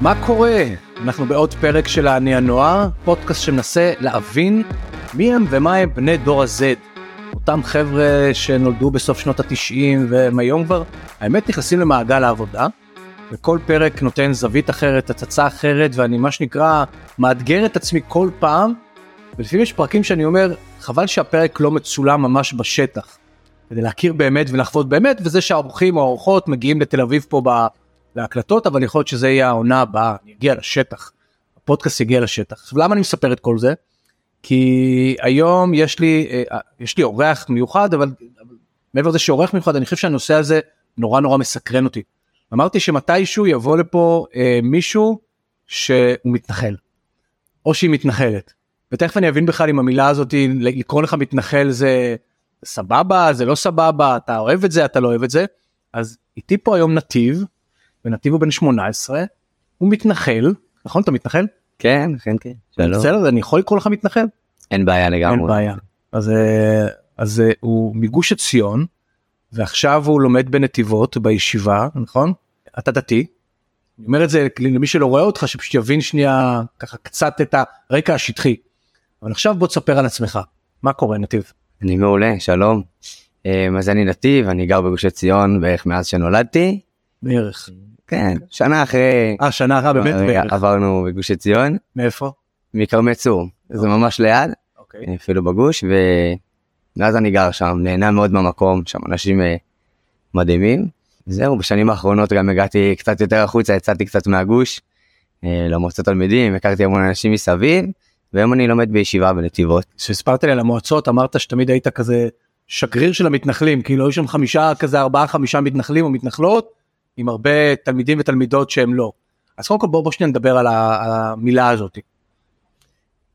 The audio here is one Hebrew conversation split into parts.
מה קורה? אנחנו בעוד פרק של אני הנוער, פודקאסט שמנסה להבין מי הם ומה הם בני דור ה-Z. אותם חבר'ה שנולדו בסוף שנות התשעים והם היום כבר, האמת נכנסים למעגל העבודה, וכל פרק נותן זווית אחרת, הצצה אחרת, ואני מה שנקרא מאתגר את עצמי כל פעם, ולפעמים יש פרקים שאני אומר, חבל שהפרק לא מצולם ממש בשטח, כדי להכיר באמת ולחוות באמת, וזה שהאורחים או האורחות מגיעים לתל אביב פה ב... להקלטות, אבל יכול להיות שזה יהיה העונה הבאה, אני אגיע לשטח, הפודקאסט יגיע לשטח. עכשיו למה אני מספר את כל זה? כי היום יש לי, אה, יש לי אורח מיוחד, אבל, אבל מעבר לזה שאורח מיוחד, אני חושב שהנושא הזה נורא נורא מסקרן אותי. אמרתי שמתישהו יבוא לפה אה, מישהו שהוא מתנחל, או שהיא מתנחלת. ותכף אני אבין בכלל אם המילה הזאת, לקרוא לך מתנחל זה סבבה, זה לא סבבה, אתה אוהב את זה, אתה לא אוהב את זה. אז איתי פה היום נתיב, ונתיב הוא בן 18, הוא מתנחל, נכון אתה מתנחל? כן, כן, כן. שלום. בסדר, אני יכול לקרוא לך מתנחל? אין בעיה לגמרי. אין בעיה. אז, אה, אז אה, הוא מגוש עציון, ועכשיו הוא לומד בנתיבות בישיבה, נכון? אתה דתי. אני אומר את זה למי שלא רואה אותך, שפשוט יבין שנייה ככה קצת את הרקע השטחי. אבל עכשיו בוא תספר על עצמך, מה קורה נתיב? אני מעולה, שלום. אה, אז אני נתיב, אני גר בגוש עציון בערך מאז שנולדתי. בערך. כן, שנה אחרי... אה, שנה אחרי באמת. עברנו בגוש עציון. מאיפה? מכרמי צור. זה ממש ליד, אוקיי. אפילו בגוש, ומאז אני גר שם, נהנה מאוד במקום, שם אנשים אה, מדהימים. זהו, בשנים האחרונות גם הגעתי קצת יותר החוצה, יצאתי קצת מהגוש, אה, למועצות תלמידים, הכרתי המון אנשים מסביב, והיום אני לומד בישיבה בנתיבות. כשסיפרת לי על המועצות אמרת שתמיד היית כזה שגריר של המתנחלים, כאילו היו שם חמישה כזה ארבעה חמישה מתנחלים או מתנחלות, עם הרבה תלמידים ותלמידות שהם לא. אז קודם כל בוא, בוא שניה נדבר על, ה, על המילה הזאת.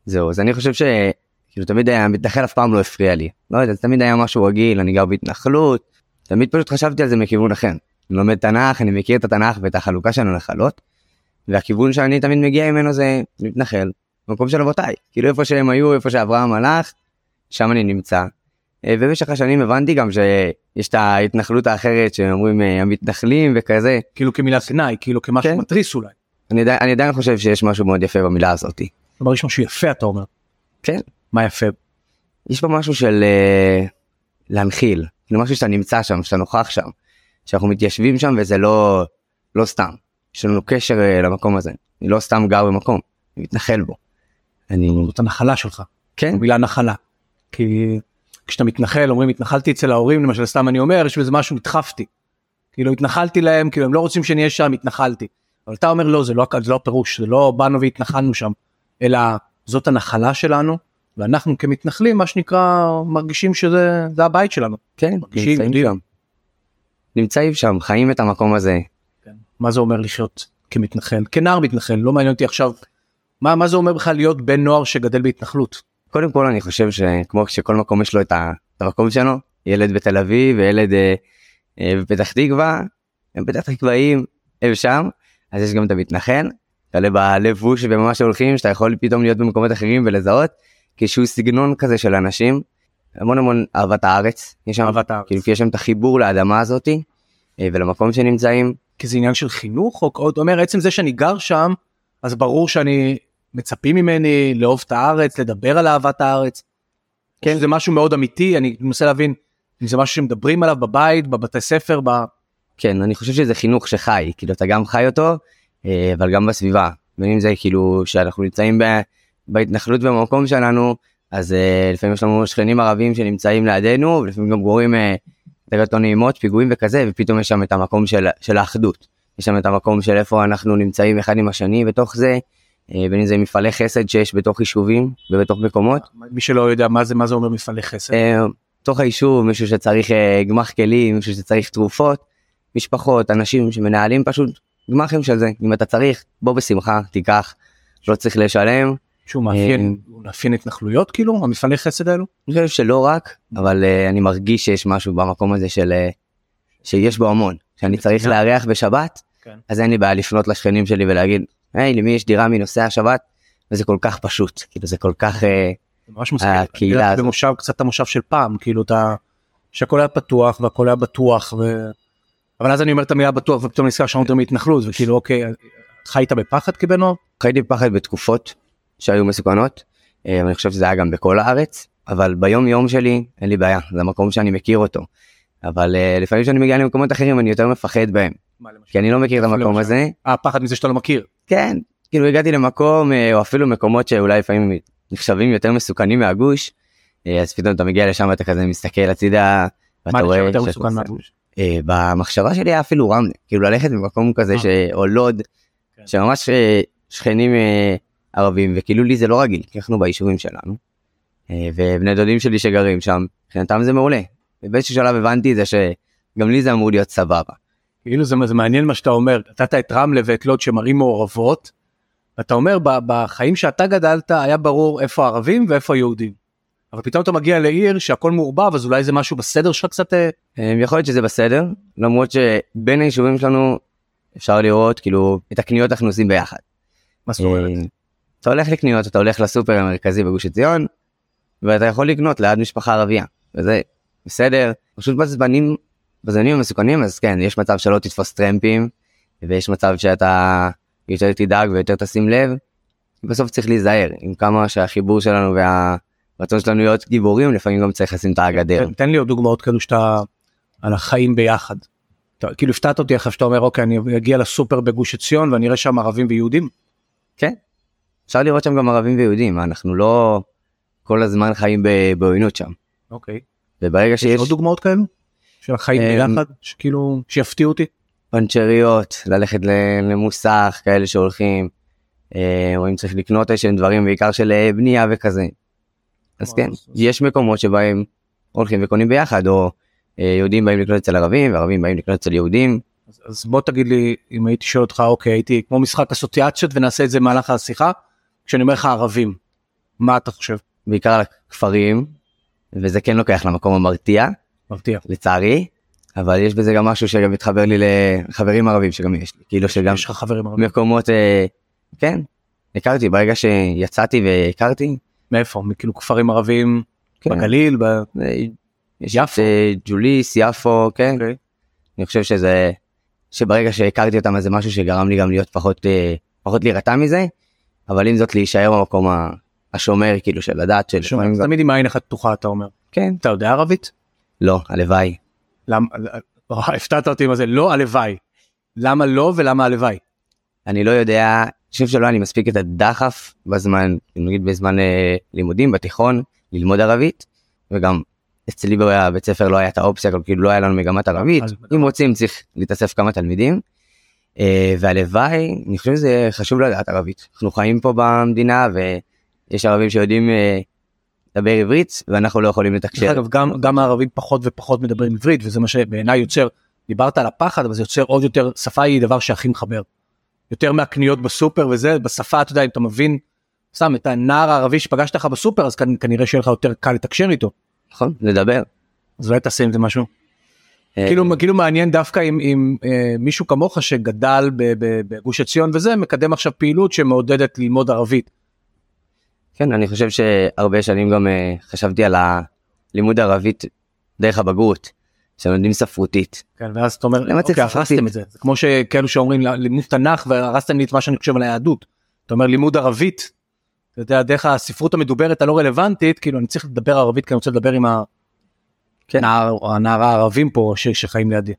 זהו, אז אני חושב שכאילו תמיד היה מתנחל אף פעם לא הפריע לי. לא יודע, זה תמיד היה משהו רגיל, אני גר בהתנחלות, תמיד פשוט חשבתי על זה מכיוון אחר. אני לומד תנ"ך, אני מכיר את התנ"ך ואת החלוקה של הנחלות, והכיוון שאני תמיד מגיע ממנו זה מתנחל, במקום של אבותיי, כאילו איפה שהם היו, איפה שאברהם הלך, שם אני נמצא. אה, ובמשך השנים הבנתי גם שיש את ההתנחלות האחרת שאומרים אה, המתנחלים וכזה. כאילו כמילת גנאי, כאילו כמשהו כן. מתריס אולי. אני, עדיין- אני עדיין חושב שיש משהו מאוד יפה במילה הזאתי. כלומר יש משהו יפה אתה אומר. כן. מה יפה? יש פה משהו של אה, להנחיל, כאילו משהו שאתה נמצא שם, שאתה נוכח שם, שאנחנו מתיישבים שם וזה לא, לא סתם. יש לנו קשר אה, למקום הזה, אני לא סתם גר במקום, אני מתנחל בו. אני, זאת הנחלה שלך. כן, מילה נחלה. כי כשאתה מתנחל אומרים התנחלתי אצל ההורים למשל סתם אני אומר יש בזה משהו נדחפתי. כאילו התנחלתי להם כאילו הם לא רוצים שאני אהיה שם התנחלתי. אבל אתה אומר לא זה לא זה לא הפירוש זה לא באנו והתנחלנו שם אלא זאת הנחלה שלנו ואנחנו כמתנחלים מה שנקרא מרגישים שזה זה הבית שלנו. כן, מרגישים, נמצאים. שם. נמצאים שם, חיים את המקום הזה. מה זה אומר לחיות כמתנחל כנער מתנחל לא מעניין אותי עכשיו מה מה זה אומר בכלל להיות בן נוער שגדל בהתנחלות. קודם כל אני חושב שכמו שכל מקום יש לו את המקום שלו, ילד בתל אביב וילד אה, אה, בפתח תקווה, הם פתח תקוואים, הם שם, אז יש גם את המתנחל, כאלה בלבוש וממש הולכים, שאתה יכול פתאום להיות במקומות אחרים ולזהות, כשהוא סגנון כזה של אנשים, המון המון אהבת הארץ, יש שם, אהבת הארץ. כאילו כי יש שם את החיבור לאדמה הזאתי, אה, ולמקום שנמצאים, כי זה עניין של חינוך או או- אומר עצם זה שאני גר שם אז ברור שאני מצפים ממני לאהוב את הארץ לדבר על אהבת הארץ. כן זה משהו מאוד אמיתי אני מנסה להבין אם זה משהו שמדברים עליו בבית בבתי ספר ב... כן אני חושב שזה חינוך שחי כאילו אתה גם חי אותו אה, אבל גם בסביבה בין אם זה כאילו שאנחנו נמצאים בהתנחלות במקום שלנו אז אה, לפעמים יש לנו שכנים ערבים שנמצאים לידינו ולפעמים גם קורים אה, דקות לא נעימות פיגועים וכזה ופתאום יש שם את המקום של, של האחדות יש שם את המקום של איפה אנחנו נמצאים אחד עם השני בתוך זה בין אם זה מפעלי חסד שיש בתוך יישובים ובתוך מקומות. מי שלא יודע מה זה מה זה אומר מפעלי חסד. אה, תוך היישוב מישהו שצריך אה, גמח כלים מישהו שצריך תרופות משפחות אנשים שמנהלים פשוט גמחים של זה אם אתה צריך בוא בשמחה תיקח לא צריך לשלם שהוא מאפיין הוא מאפיין התנחלויות כאילו המפעלי חסד האלו. אני חושב שלא רק אבל אני מרגיש שיש משהו במקום הזה של שיש בו המון שאני צריך לארח בשבת כן. אז אין לי בעיה לפנות לשכנים שלי ולהגיד היי למי יש דירה מנוסע השבת וזה כל כך פשוט כאילו זה כל כך uh, זה ממש מזכיר. הקהילה אני גרתי הזאת. במושב קצת המושב של פעם כאילו אתה שהכל היה פתוח והכל היה בטוח ו... אבל אז אני אומר את המילה בטוח ופתאום נזכר שאנחנו יותר מהתנחלות וכאילו אוקיי חיית בפחד כבן נוער? חייתי בפחד בתקופות שהיו מסוכנות, אה, אני חושב שזה היה גם בכל הארץ, אבל ביום יום שלי אין לי בעיה, זה המקום שאני מכיר אותו. אבל אה, לפעמים כשאני מגיע למקומות אחרים אני יותר מפחד בהם, כי אני לא מכיר את המקום? הזה. אה, פחד מזה שאתה לא מכיר. כן, כאילו הגעתי למקום, אה, או אפילו מקומות שאולי לפעמים נחשבים יותר מסוכנים מהגוש, אה, אז פתאום אתה מגיע לשם אתה כזה מסתכל הצידה, ואתה מה רואה נחשב יותר מסוכן מהגוש? אה, במחשבה שלי היה אפילו רמלה, כאילו ללכת במקום כזה. ש... או לוד, כן. שממש שכנים ערבים, וכאילו לי זה לא רגיל, כי אנחנו ביישובים שלנו, ובני דודים שלי שגרים שם, מבחינתם זה מעולה. ובאיזשהו שלב הבנתי את זה שגם לי זה אמור להיות סבבה. כאילו זה, זה מעניין מה שאתה אומר, נתת את רמלה ואת לוד שהם ערים מעורבות, ואתה אומר ב- בחיים שאתה גדלת היה ברור איפה הערבים ואיפה היהודים. אבל פתאום אתה מגיע לעיר שהכל מעורבב אז אולי זה משהו בסדר שלך קצת אה, אה, יכול להיות שזה בסדר, למרות שבין היישובים שלנו אפשר לראות כאילו את הקניות אנחנו עושים ביחד. מה זאת אומרת? אה, אתה הולך לקניות, אתה הולך לסופר המרכזי בגוש עציון, ואתה יכול לקנות ליד משפחה ערבייה, וזה בסדר. פשוט בזמנים, בזמנים המסוכנים, אז כן, יש מצב שלא תתפוס טרמפים, ויש מצב שאתה יותר תדאג ויותר תשים לב. בסוף צריך להיזהר, עם כמה שהחיבור שלנו והרצון שלנו להיות גיבורים, לפעמים גם צריך לשים את הגדר. תן, תן לי עוד דוגמאות כאלו שאתה על החיים ביחד. אתה, כאילו הפתעת אותי עכשיו שאתה אומר אוקיי אני אגיע לסופר בגוש עציון ואני אראה שם ערבים ויהודים. כן. אפשר לראות שם גם ערבים ויהודים, אנחנו לא כל הזמן חיים בעוינות שם. אוקיי. וברגע יש שיש עוד דוגמאות כאלו? של החיים אה, ביחד שכאילו שיפתיעו אותי. פנצ'ריות, ללכת למוסך, כאלה שהולכים, אה, או אם צריך לקנות איזשהם דברים, בעיקר של אה, בנייה וכזה. אז כן, יש מקומות שבהם הולכים וקונים ביחד, או יהודים באים לקנות אצל ערבים, וערבים באים לקנות אצל יהודים. אז, אז בוא תגיד לי אם הייתי שואל אותך אוקיי הייתי כמו משחק אסוציאציות ונעשה את זה במהלך השיחה כשאני אומר לך ערבים מה אתה חושב? בעיקר על הכפרים, וזה כן לוקח למקום המרתיע, מרתיע. לצערי, אבל יש בזה גם משהו שגם מתחבר לי לחברים ערבים שגם יש לי, כאילו שגם יש לך חברים ערבים. מקומות, אה, כן, הכרתי, ברגע שיצאתי והכרתי, מאיפה? כאילו כפרים ערבים? כן, בגליל? ב... אה, יש יפו. אה, ג'וליס, יפו, כן, אוקיי. אני חושב שזה, שברגע שהכרתי אותם אז זה משהו שגרם לי גם להיות פחות, אה, פחות להירתע מזה, אבל עם זאת להישאר במקום ה- השומר כאילו של שלפעמים אז גם, תמיד עם עין אחת פתוחה אתה אומר. כן, אתה יודע ערבית? לא, הלוואי. למה? וואי, הפתעת אותי עם זה לא הלוואי. למה לא ולמה הלוואי? אני לא יודע, אני חושב שלא היה לי מספיק את הדחף בזמן, נגיד בזמן אה, לימודים בתיכון, ללמוד ערבית, וגם אצלי בבית ספר לא היה את האופציה, כאילו לא היה לנו מגמת ערבית, אם רוצים צריך להתאסף כמה תלמידים. אה, והלוואי, אני חושב שזה חשוב לדעת ערבית. אנחנו חיים פה במדינה ויש ערבים שיודעים אה, לדבר עברית ואנחנו לא יכולים לתקשר. אגב גם גם הערבים פחות ופחות מדברים עברית וזה מה שבעיניי יוצר דיברת על הפחד אבל זה יוצר עוד יותר שפה היא דבר שהכי מחבר. יותר מהקניות בסופר וזה בשפה אתה יודע אם אתה מבין. סתם את הנער הערבי שפגשת לך בסופר אז כנ- כנראה שיהיה לך יותר קל לתקשר איתו. נכון? לדבר. אז אולי תעשה עם זה משהו. אה, כאילו כאילו מעניין דווקא אם, אם אה, מישהו כמוך שגדל בגוש עציון וזה מקדם עכשיו פעילות שמעודדת ללמוד ערבית. כן, אני חושב שהרבה שנים גם אה, חשבתי על הלימוד ערבית דרך הבגרות, שלומדים ספרותית. כן, ואז אתה אומר אוקיי? הרסתם את זה זה כמו שכאלו שאומרים לימוד תנ"ך והרסתם לי את מה שאני חושב על היהדות. אתה אומר לימוד ערבית. אתה יודע דרך הספרות המדוברת הלא רלוונטית כאילו אני צריך לדבר ערבית כי אני רוצה לדבר עם כן. הנער הנער הערבים פה ש- שחיים לידי.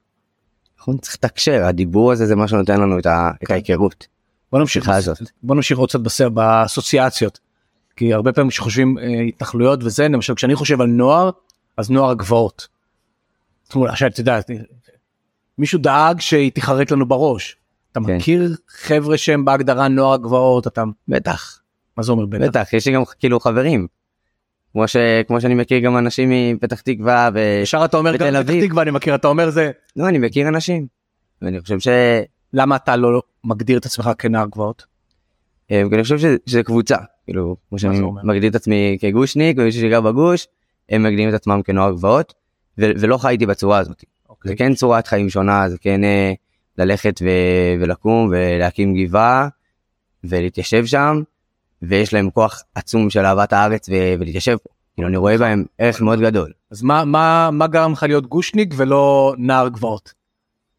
נכון? צריך לתקשר, הדיבור הזה זה מה שנותן לנו את ה- את ההיכרות. בוא נמשיך. בוא עוד קצת בסדר באסוציאציות. כי הרבה פעמים כשחושבים אה, התנחלויות וזה למשל כשאני חושב על נוער אז נוער הגבעות. עכשיו אתה יודע מישהו דאג שהיא תיחרט לנו בראש. אתה כן. מכיר חבר'ה שהם בהגדרה נוער הגבעות אתה בטח, מה זה אומר בטח? בטח, יש לי גם כאילו חברים. כמו, ש... כמו שאני מכיר גם אנשים מפתח תקווה ו... ישר אתה אומר גם פתח. תקווה אני מכיר אתה אומר זה לא, אני מכיר אנשים. ואני חושב ש... למה אתה לא מגדיר את עצמך כנער גבעות? אה, אני חושב שזה, שזה קבוצה, כאילו, כמו שאני? מגדיר את עצמי כגושניק ומישהו שגר בגוש, הם מגדירים את עצמם כנוער גבעות, ו- ולא חייתי בצורה הזאת. זה כן צורת חיים שונה, זה כן אה, ללכת ו- ולקום ולהקים גבעה ולהתיישב שם, ויש להם כוח עצום של אהבת הארץ ו- ולהתיישב פה. כאילו אני רואה בהם ערך מאוד גדול. אז מה מה מה גרם לך להיות גושניק ולא נער גבעות?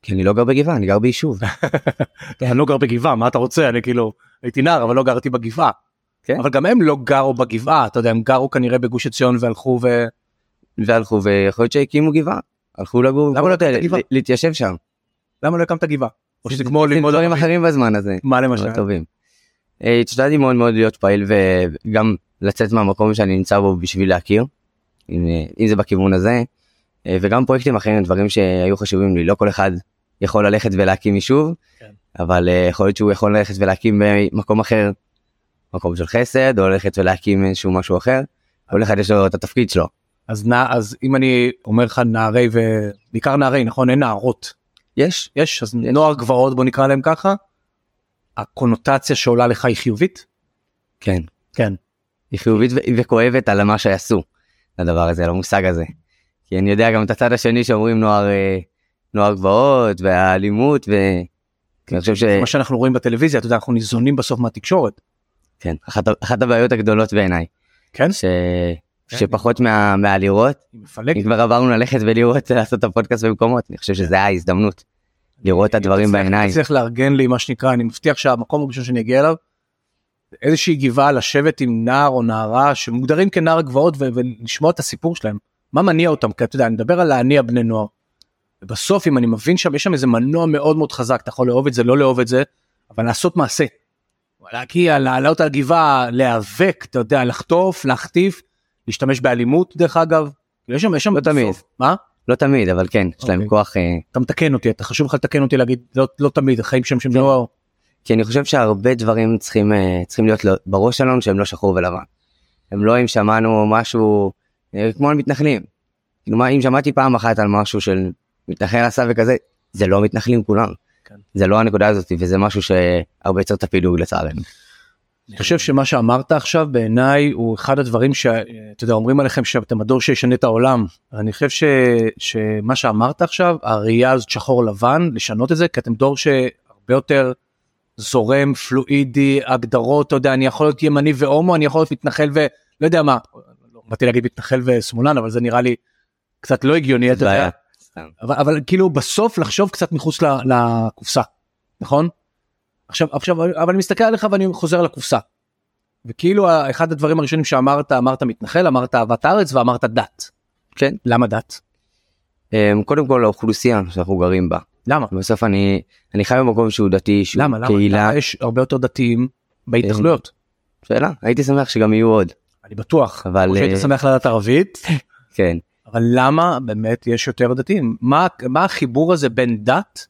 כי אני לא גר בגבעה אני גר ביישוב. אני לא גר בגבעה מה אתה רוצה אני כאילו הייתי נער אבל לא גרתי בגבעה. כן. אבל גם הם לא גרו בגבעה אתה יודע הם גרו כנראה בגוש עציון והלכו ו... והלכו ויכול להיות שהקימו גבעה. הלכו לגור למה לא הקמת גבעה? להתיישב שם. למה לא הקמת גבעה? או שזה כמו ללמוד דברים? אחרים בזמן הזה. מה למשל? טובים. אה, השתדלתי מאוד מאוד להיות פעיל וגם לצאת מהמקום שאני נמצא בו בשביל להכיר. אם, אה, זה בכיוון הזה. אה, וגם פרויקטים אחרים דברים שהיו חשובים לי לא כל אחד יכול ללכת ולהקים יישוב. כן. אבל אה, יכול להיות שהוא יכול ללכת ולהקים במקום אחר. מקום של חסד או ללכת ולהקים איזשהו משהו אחר. כל אחד יש לו את התפקיד שלו. אז נע אז אם אני אומר לך נערי ובעיקר נערי נכון אין נערות יש יש אז נוער גבעות בוא נקרא להם ככה. הקונוטציה שעולה לך היא חיובית? כן כן. היא חיובית ו- וכואבת על מה שעשו לדבר הזה על המושג הזה. כי אני יודע גם את הצד השני שאומרים נוער אה, נוער גבעות והאלימות ואני חושב ש... מה שאנחנו רואים בטלוויזיה אתה יודע אנחנו ניזונים בסוף מהתקשורת. כן, אחת, אחת הבעיות הגדולות בעיניי כן? ש... כן. שפחות מה, מהלראות. אם כבר עברנו ללכת ולראות לעשות את הפודקאסט במקומות אני חושב שזה ההזדמנות לראות את הדברים בעיניים. צריך לארגן לי מה שנקרא אני מבטיח שהמקום הראשון שאני אגיע אליו. איזושהי גבעה לשבת עם נער או נערה שמוגדרים כנער גבעות ולשמוע את הסיפור שלהם מה מניע אותם כי אתה יודע אני מדבר על להניע בני נוער. ובסוף אם אני מבין שם יש שם איזה מנוע מאוד מאוד חזק אתה יכול לאהוב את זה לא לאהוב את זה אבל לעשות מעשה. להגיע לעלות על גבעה להיאבק אתה יודע לחטוף להחטיף להשתמש באלימות דרך אגב. יש שם יש שם לא תמיד. בסוף- מה? לא תמיד אבל כן יש להם אוקיי. כוח אה, אתה מתקן אותי אתה חשוב לך לתקן אותי להגיד לא, לא תמיד החיים שם שהם לא כי אני חושב שהרבה דברים צריכים אה, צריכים להיות לו- בראש שלנו שהם לא שחור ולבן. הם לא אם שמענו משהו אה, כמו על מתנחלים. כאילו מה אם שמעתי פעם אחת על משהו של מתנחל עשה וכזה זה לא מתנחלים כולם. כן. זה לא הנקודה הזאת וזה משהו שהרבה יוצר את הפילוג לצערנו. אני חושב שמה שאמרת עכשיו בעיניי הוא אחד הדברים שאתה יודע אומרים עליכם שאתם הדור שישנה את העולם אני חושב ש, שמה שאמרת עכשיו הראייה הזאת שחור לבן לשנות את זה כי אתם דור שהרבה יותר זורם פלואידי הגדרות אתה יודע אני יכול להיות ימני והומו אני יכול להיות מתנחל ולא יודע מה לא באתי להגיד מתנחל ושמאלן אבל זה נראה לי קצת לא הגיוני אתה יודע. סתם. אבל, אבל כאילו בסוף לחשוב קצת מחוץ ל- לקופסה נכון? עכשיו עכשיו אבל אני מסתכל עליך ואני חוזר לקופסה. וכאילו אחד הדברים הראשונים שאמרת אמרת מתנחל אמרת אהבת הארץ ואמרת דת. כן. למה דת? אה, קודם כל האוכלוסייה שאנחנו גרים בה. למה? בסוף אני אני חי במקום שהוא דתי שהוא למה? למה? קהילה. למה יש הרבה יותר דתיים בהתנחלויות. שאלה הייתי שמח שגם יהיו עוד. אני בטוח. אבל, כמו שהיית אה, שמח לדעת ערבית. כן. אבל למה באמת יש יותר דתיים? מה מה החיבור הזה בין דת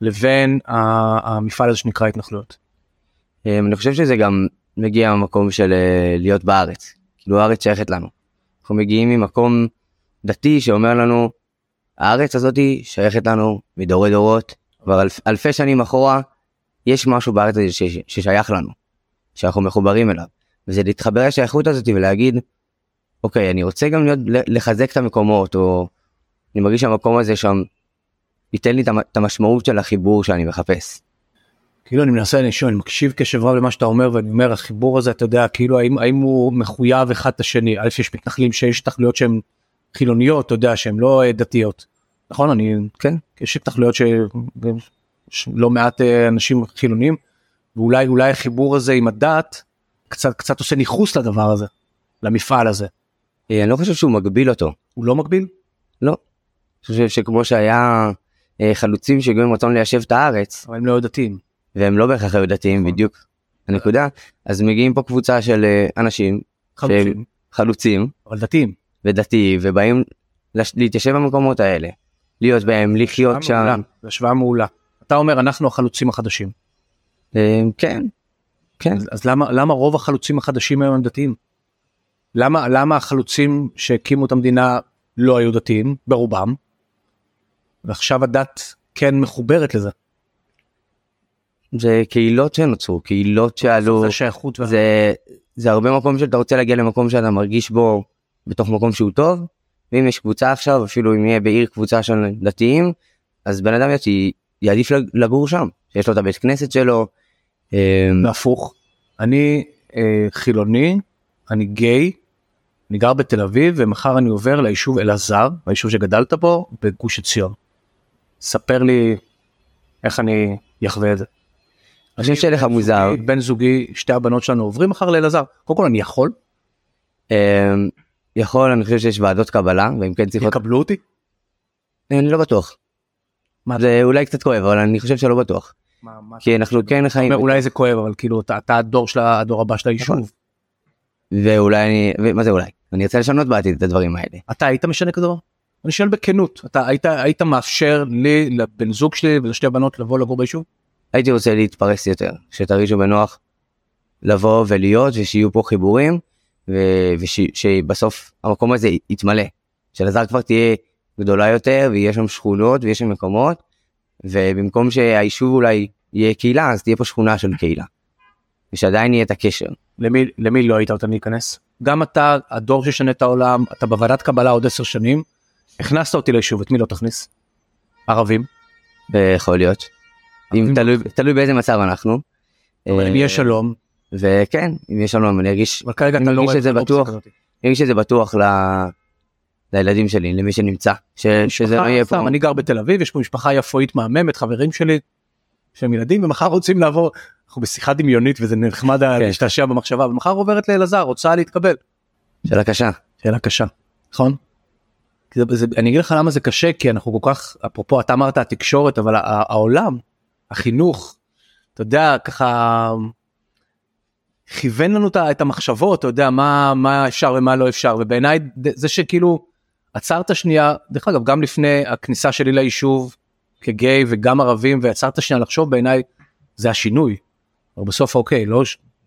לבין המפעל הזה שנקרא התנחלויות? אה, אני חושב שזה גם מגיע מהמקום של אה, להיות בארץ. כאילו הארץ שייכת לנו. אנחנו מגיעים ממקום דתי שאומר לנו הארץ הזאתי שייכת לנו מדורי דורות כבר אלף, אלפי שנים אחורה יש משהו בארץ הזאת ש, ששייך לנו שאנחנו מחוברים אליו וזה להתחבר לשייכות הזאת ולהגיד אוקיי אני רוצה גם להיות לחזק את המקומות או אני מרגיש שהמקום הזה שם ייתן לי את המ- את המשמעות של החיבור שאני מחפש. כאילו אני מנסה לשאול אני מקשיב קשב רב למה שאתה אומר ואני אומר החיבור הזה אתה יודע כאילו האם האם הוא מחויב אחד את השני א' יש מתנחלים שיש התנחלויות שהן חילוניות אתה יודע שהן לא אה, דתיות. נכון אני כן. יש התנחלויות שיש לא מעט אה, אנשים חילונים ואולי אולי החיבור הזה עם הדת קצת קצת עושה ניכוס לדבר הזה למפעל הזה אני לא חושב שהוא מגביל אותו. הוא לא מגביל לא. אני חושב שכמו שהיה אה, חלוצים שהגיעו עם רצון ליישב את הארץ אבל הם לא דתיים. והם לא בהכרח היו דתיים נכון. בדיוק הנקודה אז מגיעים פה קבוצה של אה, אנשים חלוצים חלוצים אבל דתיים. ודתיים ובאים. להתיישב במקומות האלה להיות בהם לחיות שם זו השוואה מעולה. אתה אומר אנחנו החלוצים החדשים. אה, כן כן אז, למה רוב החלוצים החדשים היום הם דתיים? למה למה החלוצים שהקימו את המדינה לא היו דתיים ברובם? ועכשיו הדת כן מחוברת לזה. זה קהילות שנוצרו קהילות שעלו זה שייכות. זה זה הרבה מקום שאתה רוצה להגיע למקום שאתה מרגיש בו בתוך מקום שהוא טוב ואם יש קבוצה עכשיו אפילו אם יהיה בעיר קבוצה של דתיים אז בן אדם יעדיף- יעדיף לג- לגור שם שיש לו את הבית כנסת שלו. אה, והפוך. אני אה, חילוני, אני גיי, אני גר בתל אביב ומחר אני עובר ליישוב אלעזר, היישוב שגדלת בו, בגוש עציון. ספר לי איך אני אחווה את זה? אני חושב שלך מוזר. בן זוגי, שתי הבנות שלנו עוברים מחר לאלעזר. קודם כל אני יכול, אמ, יכול, אני חושב שיש ועדות קבלה, ואם כן צריכות... יקבלו אותי? אני לא בטוח. מה זה אולי קצת כואב, אבל אני חושב שלא בטוח. כי אנחנו כן חיים... אולי זה כואב אבל כאילו אתה הדור הבא של נכון. היישוב. ואולי אני... מה זה אולי? אני ארצה לשנות בעתיד את הדברים האלה. אתה היית משנה כזה דבר? אני שואל בכנות אתה היית היית מאפשר לי לבן זוג שלי ולשתי הבנות לבוא לגור ביישוב? הייתי רוצה להתפרס יותר, שתרגישו בנוח לבוא ולהיות ושיהיו פה חיבורים ושבסוף המקום הזה יתמלא. שלזר כבר תהיה גדולה יותר ויש שם שכונות ויש שם מקומות ובמקום שהיישוב אולי יהיה קהילה אז תהיה פה שכונה של קהילה. ושעדיין יהיה את הקשר. למי למי לא היית נותן להיכנס? גם אתה הדור שישנה את העולם אתה בוועדת קבלה עוד עשר שנים הכנסת אותי ליישוב את מי לא תכניס? ערבים? יכול להיות. אם תלוי, תלוי באיזה מצב אנחנו. אבל אם אה, יהיה שלום וכן אם יש שלום אני ארגיש אבל כרגע אתה לא רואה שזה אופציה בטוח. אני מרגיש שזה בטוח ל... לילדים שלי למי שנמצא ש... שזה לא יהיה פה. אני גר בתל אביב יש פה משפחה יפואית מהממת חברים שלי שהם ילדים ומחר רוצים לעבור אנחנו בשיחה דמיונית וזה נחמד כן. להשתעשע במחשבה ומחר עוברת לאלעזר רוצה להתקבל שאלה קשה. שאלה קשה נכון. זה, זה, אני אגיד לך למה זה קשה כי אנחנו כל כך אפרופו אתה אמרת התקשורת אבל העולם החינוך אתה יודע ככה כיוון לנו את המחשבות אתה יודע מה מה אפשר ומה לא אפשר ובעיניי זה שכאילו עצרת שנייה דרך אגב גם לפני הכניסה שלי ליישוב כגיי וגם ערבים ועצרת שנייה לחשוב בעיניי זה השינוי. אבל בסוף אוקיי לא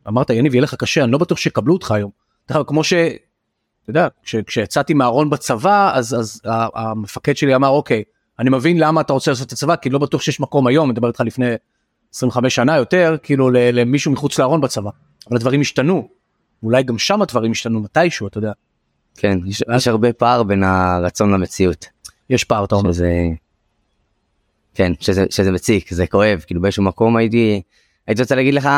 אמרת יניב יהיה לך קשה אני לא בטוח שיקבלו אותך היום. אגב, כמו ש... אתה יודע, כש, כשיצאתי מהארון בצבא אז אז המפקד שלי אמר אוקיי אני מבין למה אתה רוצה לעשות את הצבא כי לא בטוח שיש מקום היום. אני מדבר איתך לפני 25 שנה יותר כאילו למישהו מחוץ לארון בצבא. אבל הדברים השתנו. אולי גם שם הדברים השתנו מתישהו אתה יודע. כן יש, יש הרבה פער בין הרצון למציאות. יש פער אתה אומר. שזה כן שזה שזה מציק זה כואב. כאילו באיזשהו מקום הייתי הייתי רוצה להגיד לך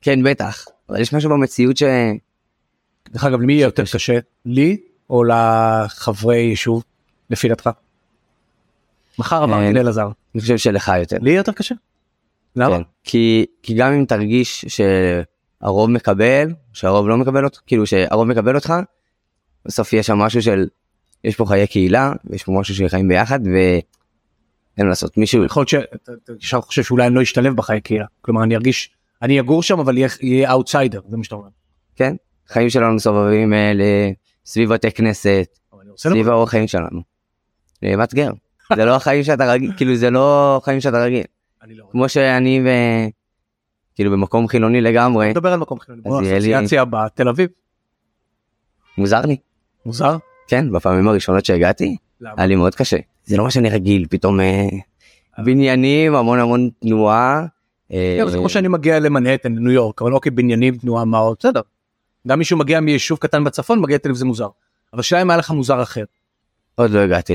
כן בטח אבל יש משהו במציאות ש... דרך אגב למי יהיה יותר קשה לי או לחברי יישוב לפי דעתך. מחר עברתי אה, לאלעזר אני חושב שלך יותר. לי יותר קשה. למה? כן. כי כי גם אם תרגיש שהרוב מקבל שהרוב לא מקבל אותך כאילו שהרוב מקבל אותך בסוף יש שם משהו של יש פה חיי קהילה ויש פה משהו של חיים ביחד ואין מה לעשות מישהו יכול להיות שאתה חושב שאולי אני לא אשתלב בחיי קהילה כלומר אני ארגיש אני אגור שם אבל יהיה- אאוטסיידר זה מה שאתה אומר. כן חיים שלנו סובבים אה, ל- סביב בתי כנסת סביב. האורח חיים שלנו. אה, מאתגר זה לא החיים שאתה רגיל כאילו זה לא חיים שאתה רגיל לא. כמו שאני ו... כאילו במקום חילוני לגמרי נדבר על מקום חילוני. אז יהיה לי- אסוציאציה הבאה תל אביב מוזר לי מוזר. כן בפעמים הראשונות שהגעתי? היה לי מאוד קשה זה לא מה שאני רגיל פתאום אה, בניינים המון המון תנועה. אה, כן, זה כמו שאני מגיע למנהטן לניו יורק אבל אוקיי בניינים תנועה מה עוד בסדר. גם מישהו מגיע מיישוב קטן בצפון מגיע לתל אביב זה מוזר. אבל השאלה אם היה לך מוזר אחר. עוד לא הגעתי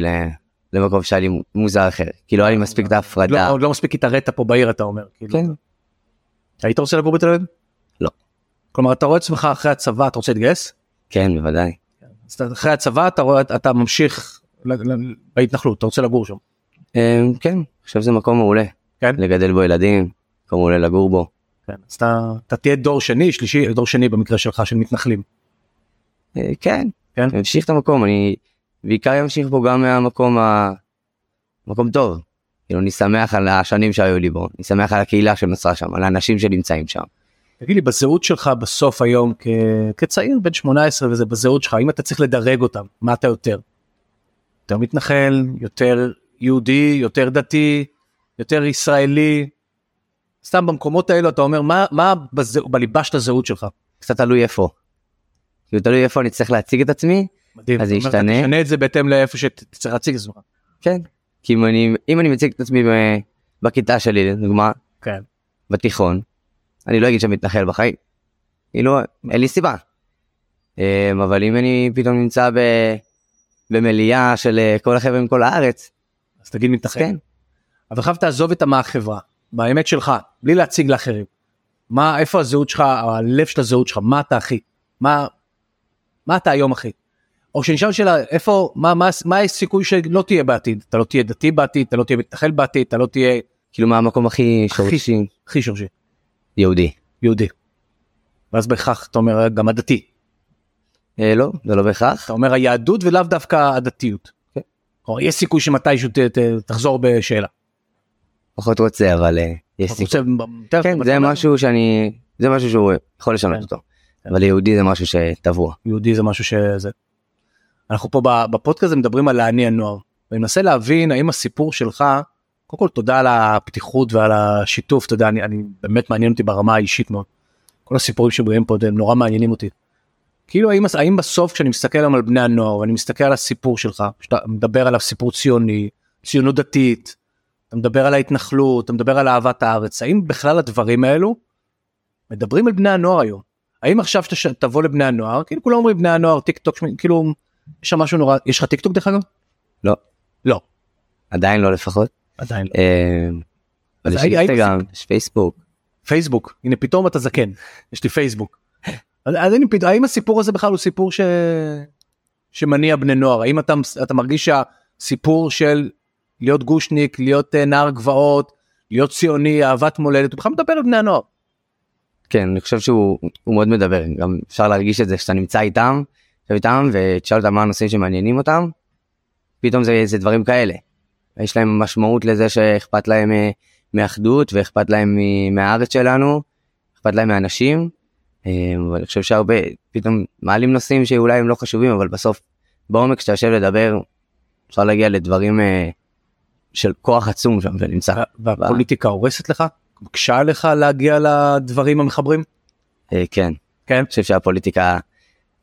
למקום שהיה לי מוזר אחר כי לא היה לי מספיק את לא, ההפרדה. עוד לא מספיק התערית פה בעיר אתה אומר. כאילו. כן. היית רוצה לגור בתל אביב? לא. כלומר אתה רואה עצמך אחרי הצבא אתה רוצה להתגייס? כן בוודאי. אז אתה- אחרי הצבא אתה רואה אתה ממשיך בהתנחלות אתה רוצה לגור שם. אה, כן עכשיו זה מקום מעולה. כן? לגדל בו ילדים מקום מעולה לגור בו. כן. אז אתה, אתה תהיה דור שני שלישי דור שני במקרה שלך של מתנחלים. אה, כן. כן? אמשיך את המקום אני בעיקר אמשיך בו גם מהמקום ה... מקום טוב. כאילו אני שמח על השנים שהיו לי בו אני שמח על הקהילה שנוצרה שם על האנשים שנמצאים שם. תגיד לי בזהות שלך בסוף היום כ... כצעיר בן 18 וזה בזהות שלך אם אתה צריך לדרג אותם מה אתה יותר. יותר מתנחל יותר יהודי יותר דתי יותר ישראלי. סתם במקומות האלו אתה אומר מה מה בזה, בליבה של הזהות שלך. קצת תלוי איפה. כאילו תלוי איפה אני צריך להציג את עצמי מדהים. אז זה ישתנה. תשנה את זה בהתאם לאיפה שתצטרך להציג את עצמך. כן. כי אם אני אם אני מציג את עצמי ב- בכיתה שלי לדוגמה כן. בתיכון אני לא אגיד שאני מתנחל בחיים. כאילו אין לי סיבה. אמ, אבל אם אני פתאום נמצא ב... במליאה של אה, כל החבר'ה מכל הארץ אז תגיד. כן. אבל חייב תעזוב את החברה באמת שלך בלי להציג לאחרים. מה איפה הזהות שלך הלב של הזהות שלך מה אתה אחי מה מה אתה היום אחי. או שנשאל שאלה איפה מה מה מה הסיכוי שלא תהיה בעתיד אתה לא תהיה דתי בעתיד אתה לא תהיה מתנחל בעתיד אתה לא תהיה כאילו מהמקום הכי שורשי הכי שורשי, יהודי. יהודי. ואז בהכרח אתה אומר גם הדתי, אה, לא זה לא בהכרח. אתה אומר היהדות ולאו דווקא הדתיות. כן. כלומר, יש סיכוי שמתישהו ת, ת, תחזור בשאלה. פחות רוצה אבל אה, יש סיכוי. כן זה משהו שאני זה משהו שהוא יכול לשנות כן. אותו. אבל יהודי זה משהו שטבוע. יהודי זה משהו שזה. אנחנו פה בפודקאסט הזה מדברים על להניע נוער. ואני מנסה להבין האם הסיפור שלך, קודם כל תודה על הפתיחות ועל השיתוף, אתה יודע, אני, אני באמת מעניין אותי ברמה האישית מאוד. כל הסיפורים שבאים פה הם נורא מעניינים אותי. כאילו האם, האם בסוף כשאני מסתכל היום על בני הנוער ואני מסתכל על הסיפור שלך, שאתה מדבר עליו סיפור ציוני, ציונות דתית, אתה מדבר על ההתנחלות, אתה מדבר על אהבת הארץ, האם בכלל הדברים האלו מדברים על בני הנוער היום? האם עכשיו שאתה תבוא לבני הנוער, כאילו כולם אומרים בני הנוער טיק טוק, כאילו יש שם משהו נורא, יש לך טיק טוק דרך אגב? לא לא, עדיין לא לפחות. עדיין לא. אז יש אינסטגרם יש פייסבוק. פייסבוק, הנה פתאום אתה זקן, יש לי פייסבוק. אז, אז הנה, פת- האם הסיפור הזה בכלל הוא סיפור ש... שמניע בני נוער? האם אתה, אתה מרגיש שהסיפור של להיות גושניק, להיות אה, נער גבעות, להיות ציוני, אהבת מולדת, הוא בכלל מדבר על בני הנוער? כן אני חושב שהוא הוא מאוד מדבר גם אפשר להרגיש את זה כשאתה נמצא איתם יושב איתם ותשאל אותם מה הנושאים שמעניינים אותם. פתאום זה, זה דברים כאלה. יש להם משמעות לזה שאכפת להם אה, מאחדות ואכפת להם מ- מהארץ שלנו אכפת להם מאנשים. אה, אבל אני חושב שהרבה פתאום מעלים נושאים שאולי הם לא חשובים אבל בסוף בעומק כשאתה יושב לדבר אפשר להגיע לדברים אה, של כוח עצום שם שנמצא. והפוליטיקה הורסת לך? מקשה לך להגיע לדברים המחברים? אה, כן. כן. אני חושב שהפוליטיקה,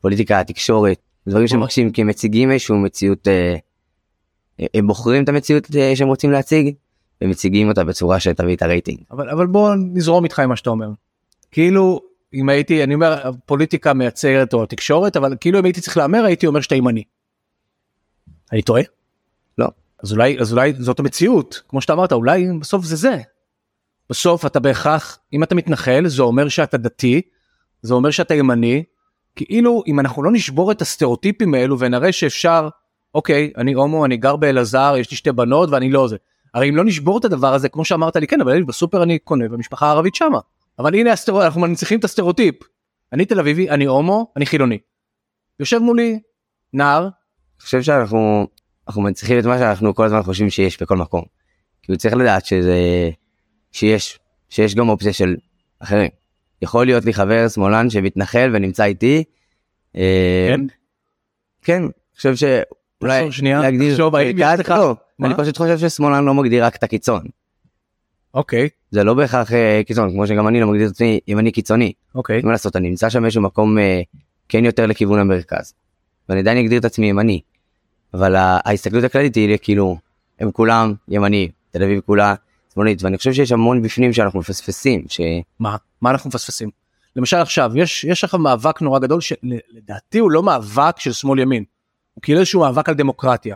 פוליטיקה, התקשורת, דברים שמקשים כי הם מציגים איזשהו מציאות, אה, הם בוחרים את המציאות שהם רוצים להציג ומציגים אותה בצורה שתביא את הרייטינג. אבל אבל בוא נזרום איתך עם מה שאתה אומר. כאילו אם הייתי אני אומר הפוליטיקה מייצרת או התקשורת אבל כאילו אם הייתי צריך להמר הייתי אומר שאתה ימני. אני טועה? לא. אז אולי אז אולי זאת המציאות כמו שאתה אמרת אולי בסוף זה זה. בסוף אתה בהכרח אם אתה מתנחל זה אומר שאתה דתי זה אומר שאתה ימני כאילו אם אנחנו לא נשבור את הסטריאוטיפים האלו ונראה שאפשר אוקיי אני הומו אני גר באלעזר יש לי שתי בנות ואני לא זה. הרי אם לא נשבור את הדבר הזה כמו שאמרת לי כן אבל בסופר אני קונה במשפחה הערבית שמה אבל הנה הסטריאוטיפ אנחנו מנציחים את הסטריאוטיפ אני תל אביבי אני הומו אני חילוני. יושב מולי נער אני חושב שאנחנו אנחנו מנציחים את מה שאנחנו כל הזמן חושבים שיש בכל מקום. כי הוא צריך לדעת שזה שיש שיש גם אופציה של אחרים. יכול להיות לי חבר שמאלן שמתנחל ונמצא איתי. אה, כן כן, אני חושב שאולי תחשוב שנייה, תחשוב, האם יש לך- לא? אני פשוט חושב ששמאלן לא מגדיר רק את הקיצון. אוקיי זה לא בהכרח אה, קיצון כמו שגם אני לא מגדיר את עצמי ימני קיצוני. אוקיי מה לעשות אני נמצא שם באיזשהו מקום אה, כן יותר לכיוון המרכז. ואני עדיין אגדיר את עצמי ימני. אבל ההסתכלות הכללית היא כאילו הם כולם ימני תל אביב כולה שמאלית ואני חושב שיש המון בפנים שאנחנו מפספסים ש... מה מה אנחנו מפספסים. למשל עכשיו יש יש לך מאבק נורא גדול שלדעתי הוא לא מאבק של שמאל ימין. הוא כאילו איזשהו מאבק על דמוקרטיה.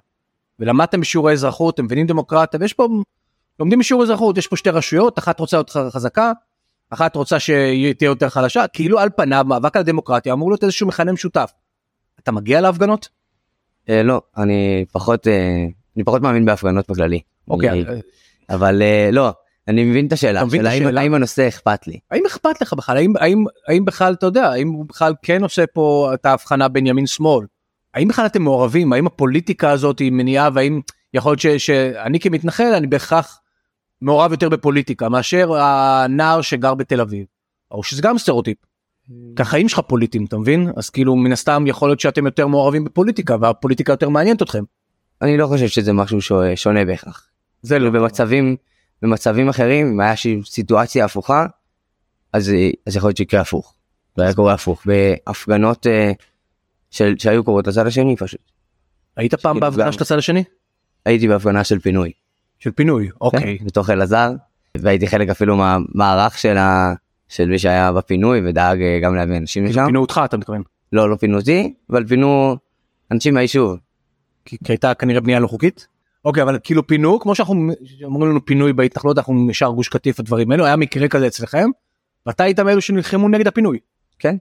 ולמדתם בשיעורי אזרחות אתם מבינים דמוקרטיה ויש פה לומדים בשיעור אזרחות יש פה שתי רשויות אחת רוצה להיות חזקה אחת רוצה שהיא תהיה יותר חלשה כאילו על פניו מאבק על דמוקרטיה אמור להיות איזשהו מכנה משותף. אתה מגיע להפגנות? אה, לא אני פחות אה, אני פחות מאמין בהפגנות בכללי. אוקיי. אני- אה, אבל אה, לא אני מבין את השאלה. מבין את השאלה האם-? האם הנושא אכפת לי. האם אכפת לך בכלל האם האם האם בכלל אתה יודע האם הוא בכלל כן עושה פה את ההבחנה בין ימין שמאל. האם בכלל אתם מעורבים האם הפוליטיקה הזאת היא מניעה והאם יכול להיות שאני כמתנחל אני בהכרח מעורב יותר בפוליטיקה מאשר הנער שגר בתל אביב. או שזה גם סטריאוטיפ. כי החיים שלך פוליטיים אתה מבין אז כאילו מן הסתם יכול להיות שאתם יותר מעורבים בפוליטיקה והפוליטיקה יותר מעניינת אתכם. אני לא חושב שזה משהו ש- שונה בהכרח. זה לא במצבים במצבים אחרים אם היה סיטואציה הפוכה אז אז יכול להיות שיקרה הפוך. זה היה קורה הפוך בהפגנות אה, של שהיו קורות לצד השני פשוט. היית פעם בהפגנה של הצד השני? הייתי בהפגנה של פינוי. של פינוי אוקיי. כן, בתוך אלעזר והייתי חלק אפילו מהמערך של ה... של מי שהיה בפינוי ודאג אה, גם להביא אנשים לשם. פינו אותך אתה מתכוון. לא לא פינו אותי אבל פינו אנשים מהיישוב. כי כי הייתה כנראה בנייה לא חוקית. אוקיי אבל כאילו פינו כמו שאנחנו אומרים לנו פינוי בהתנחלות אנחנו ישר גוש קטיף הדברים האלו היה מקרה כזה אצלכם. ואתה היית מאלו שנלחמו נגד הפינוי. כן.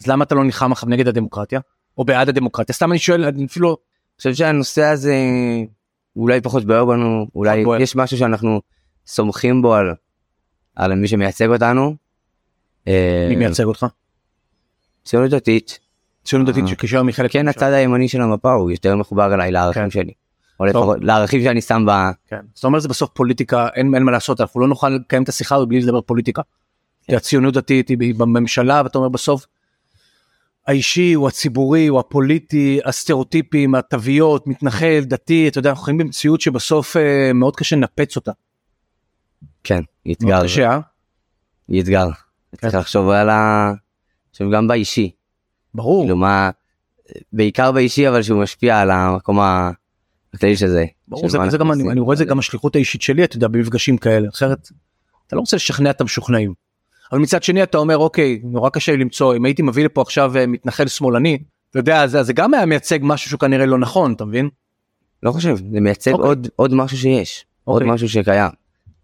אז למה אתה לא נלחם עכשיו נגד הדמוקרטיה או בעד הדמוקרטיה סתם אני שואל אני אפילו אני חושב שהנושא הזה אולי פחות בוער בנו אולי בוער. יש משהו שאנחנו סומכים בו על, על מי שמייצג אותנו. אה, מי מייצג אותך? ציונות דתית. ציונות דתית אה. שכשהוא מחלק כן הצד הימני של המפה הוא יותר מחובר אליי לערכים כן. שלי. או לפחות לערכים שאני שם ב... כן. זאת אומרת זה בסוף פוליטיקה אין, מה לעשות אנחנו לא נוכל לקיים את השיחה הזאת בלי לדבר פוליטיקה. כי הציונות דתית היא בממשלה ואתה אומר בסוף. האישי הוא הציבורי הוא הפוליטי הסטריאוטיפים התוויות מתנחל דתי אתה יודע אנחנו חיים במציאות שבסוף אה, מאוד קשה לנפץ אותה. כן, מאוד אתגר. קשה אה? היא אתגר. צריך לחשוב על ה... עכשיו גם באישי. ברור. כאילו מה... בעיקר באישי אבל שהוא משפיע על המקום ה- הכללי של זה. ברור, זה, זה גם אני. אני רואה את זה גם השליחות האישית שלי אתה יודע במפגשים כאלה אחרת אתה לא רוצה לשכנע את המשוכנעים. אבל מצד שני אתה אומר אוקיי נורא קשה לי למצוא אם הייתי מביא לפה עכשיו אה, מתנחל שמאלני אתה יודע זה, זה גם היה מייצג משהו שהוא כנראה לא נכון אתה מבין? לא חושב, זה מייצג אוקיי. עוד עוד משהו שיש. עוד אוקיי. משהו שקיים.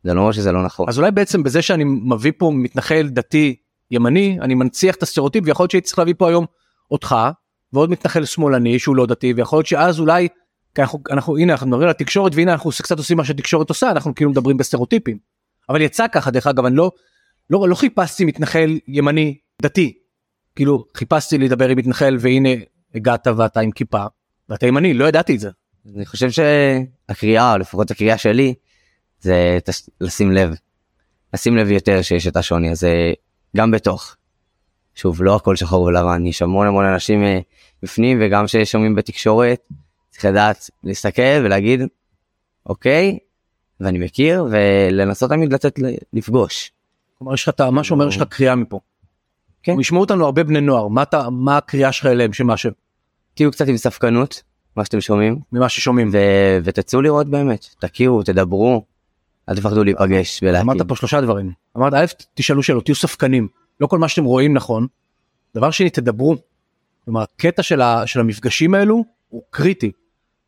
זה לא אומר שזה לא נכון. אז אולי בעצם בזה שאני מביא פה מתנחל דתי ימני אני מנציח את הסטריאוטיפ ויכול להיות שהייתי צריך להביא פה היום אותך ועוד מתנחל שמאלני שהוא לא דתי ויכול להיות שאז אולי כי אנחנו, אנחנו הנה אנחנו מדברים על התקשורת והנה אנחנו קצת עושים מה שהתקשורת עושה אנחנו כאילו מדברים בסטריאוטיפים. אבל יצא ככה דרך אגב אני לא לא, לא חיפשתי מתנחל ימני דתי כאילו חיפשתי לדבר עם מתנחל והנה הגעת ואתה עם כיפה ואתה ימני לא ידעתי את זה. אני חושב שהקריאה, או לפחות הקריאה שלי, זה תש- לשים לב. לשים לב יותר שיש את השוני הזה גם בתוך. שוב, לא הכל שחור ולבן, יש המון המון אנשים אה, בפנים וגם ששומעים בתקשורת, צריך לדעת להסתכל ולהגיד, אוקיי, ואני מכיר, ולנסות תמיד לתת לפגוש. כלומר יש לך את ה- מה שאומר יש לך קריאה מפה. כן. ישמעו אותנו הרבה בני נוער מה אתה מה הקריאה שלך אליהם שמה ש... תהיו קצת עם ספקנות, מה שאתם שומעים, ממה ששומעים. ו- ותצאו לראות באמת, תכירו, תדברו, אל תפחדו להיפגש ולהכיר. אמרת פה שלושה דברים. אמרת א' תשאלו שאלות תהיו ספקנים לא כל מה שאתם רואים נכון. דבר שני תדברו. כלומר הקטע של, ה, של המפגשים האלו הוא קריטי.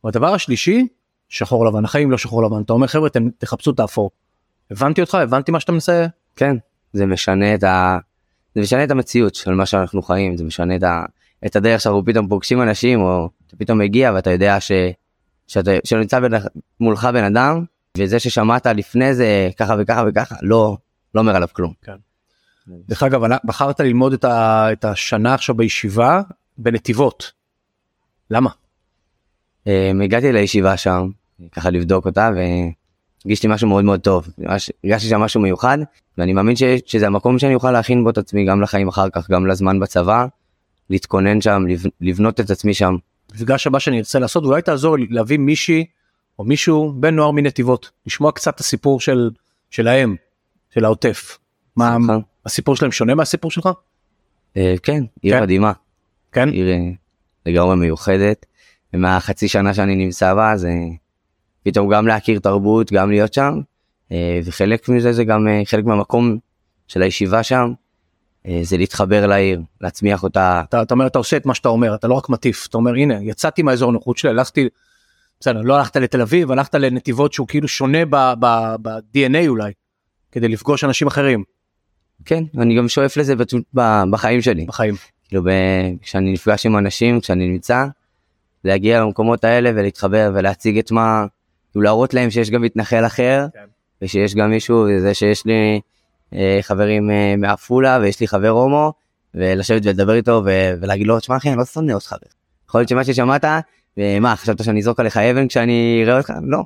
והדבר השלישי שחור לבן החיים לא שחור לבן אתה אומר חבר'ה תחפשו את האפור. הבנתי אותך הבנתי מה שאתה מנסה כן, זה משנה את ה... זה משנה את המציאות של מה שאנחנו חיים, זה משנה את, ה... את הדרך שאנחנו פתאום פוגשים אנשים, או אתה פתאום מגיע ואתה יודע ש... שאתה... שנמצא בין... מולך בן אדם, וזה ששמעת לפני זה ככה וככה וככה, לא, לא אומר עליו כלום. דרך אגב בחרת ללמוד את, ה, את השנה עכשיו בישיבה בנתיבות. למה? אה, הגעתי לישיבה שם, ככה לבדוק אותה, והרגישתי משהו מאוד מאוד טוב, הרגשתי שם משהו מיוחד, ואני מאמין ש... שזה המקום שאני אוכל להכין בו את עצמי גם לחיים אחר כך, גם לזמן בצבא, להתכונן שם, לב... לבנות את עצמי שם. המפגש הבא שאני ארצה לעשות אולי תעזור לי להביא מישהי או מישהו בן נוער מנתיבות לשמוע קצת את הסיפור של שלהם של העוטף. מה. הסיפור שלהם שונה מהסיפור שלך? אה, כן, עיר כן. מדהימה, כן? עיר אה, לגמרי מיוחדת, ומהחצי שנה שאני נמצא בה זה פתאום גם להכיר תרבות, גם להיות שם, אה, וחלק מזה זה גם אה, חלק מהמקום של הישיבה שם, אה, זה להתחבר לעיר, להצמיח אותה, אתה, אתה אומר אתה עושה את מה שאתה אומר אתה לא רק מטיף אתה אומר הנה יצאתי מהאזור הנוחות שלי הלכתי. בסדר לא הלכת לתל אביב הלכת לנתיבות שהוא כאילו שונה ב-DNA אולי כדי לפגוש אנשים אחרים כן, אני גם שואף לזה בחיים שלי, בחיים. כאילו כשאני נפגש עם אנשים, כשאני נמצא, להגיע למקומות האלה ולהתחבר ולהציג את מה, כאילו להראות להם שיש גם מתנחל אחר, כן. ושיש גם מישהו, וזה שיש לי אה, חברים אה, מעפולה ויש לי חבר הומו, ולשבת ולדבר איתו ו- ולהגיד לו, תשמע אחי אני לא שונא אותך. יכול להיות שמה ששמעת, ומה חשבת שאני אזרוק עליך אבן כשאני אראה אותך? לא.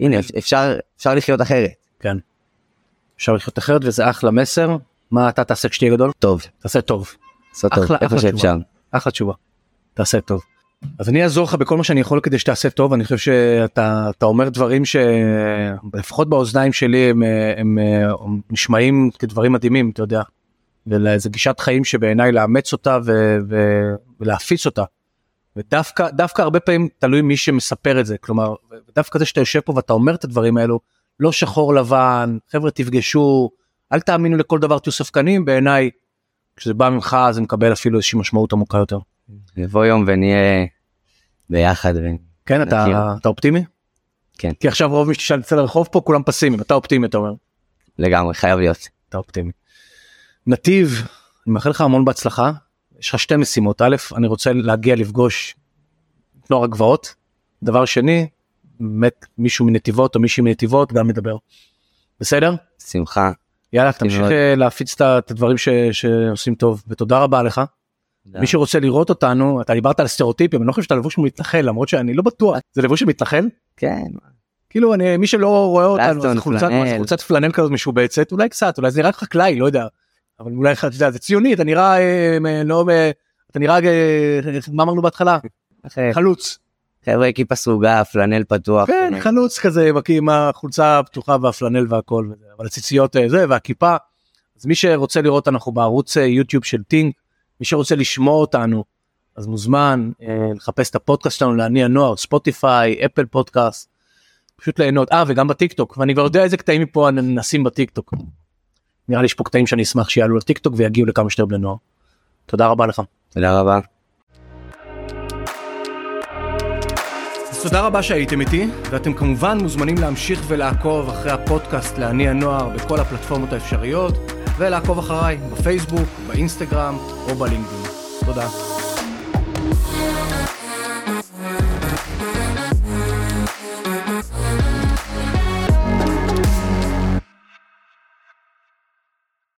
הנה אפשר אפשר לחיות אחרת. כן. אפשר לחיות אחרת וזה אחלה מסר מה אתה תעשה כשתהיה גדול טוב, תעשה טוב לעשות טוב, אחלה- איפה אחלה שאפשר. אחלה תשובה. תעשה טוב. אז אני אעזור לך בכל מה שאני יכול כדי שתעשה טוב אני חושב שאתה אתה אומר דברים שלפחות באוזניים שלי הם, הם, הם נשמעים כדברים מדהימים אתה יודע. וזה גישת חיים שבעיניי לאמץ אותה ו, ו, ולהפיץ אותה. ודווקא דווקא הרבה פעמים תלוי מי שמספר את זה כלומר דווקא זה שאתה יושב פה ואתה אומר את הדברים האלו לא שחור לבן חבר'ה תפגשו אל תאמינו לכל דבר תהיו ספקנים בעיניי כשזה בא ממך זה מקבל אפילו איזושהי משמעות עמוקה יותר. יבוא יום ונהיה ביחד. כן אתה מכיר. אתה אופטימי? כן. כי עכשיו רוב מי שתשאל אצל הרחוב פה כולם פסימיים אתה אופטימי אתה אומר. לגמרי חייב להיות. אתה אופטימי. נתיב אני מאחל לך המון בהצלחה יש לך שתי משימות א' אני רוצה להגיע לפגוש נוער הגבעות דבר שני באמת מישהו מנתיבות או מישהי מנתיבות גם מדבר. בסדר? שמחה. יאללה תמשיך. אה, להפיץ את הדברים ש- שעושים טוב ותודה רבה לך. מי שרוצה לראות אותנו אתה דיברת על סטריאוטיפים אני לא חושב שאתה לבוש מתנחל למרות שאני לא בטוח. זה לבוש של מתנחל? כן. כאילו אני מי שלא רואה אותנו חולצת חולצת פלנל כזאת משובצת אולי קצת אולי זה נראה חקלאי לא יודע. אבל אולי אתה יודע זה ציוני אתה נראה אה, לא אה, אתה נראה אה, מה אמרנו בהתחלה? חלוץ. חבר'ה כיפה סרוגה פלנל פתוח. כן חלוץ כזה עם החולצה הפתוחה והפלנל והכל אבל הציציות אה, זה והכיפה. אז מי שרוצה לראות אנחנו בערוץ אה, יוטיוב של טינק מי שרוצה לשמוע אותנו אז מוזמן אה, לחפש את הפודקאסט שלנו להניע נוער ספוטיפיי אפל פודקאסט. פשוט ליהנות אה וגם בטיק טוק ואני כבר יודע איזה קטעים מפה נשים בטיק טוק. נראה לי יש פה קטעים שאני אשמח שיעלו לטיק טוק ויגיעו לכמה שיותר בני נוער. תודה רבה לך. תודה רבה. אז תודה רבה שהייתם איתי, ואתם כמובן מוזמנים להמשיך ולעקוב אחרי הפודקאסט להניע נוער בכל הפלטפורמות האפשריות, ולעקוב אחריי בפייסבוק, באינסטגרם או בלינקדאין. תודה.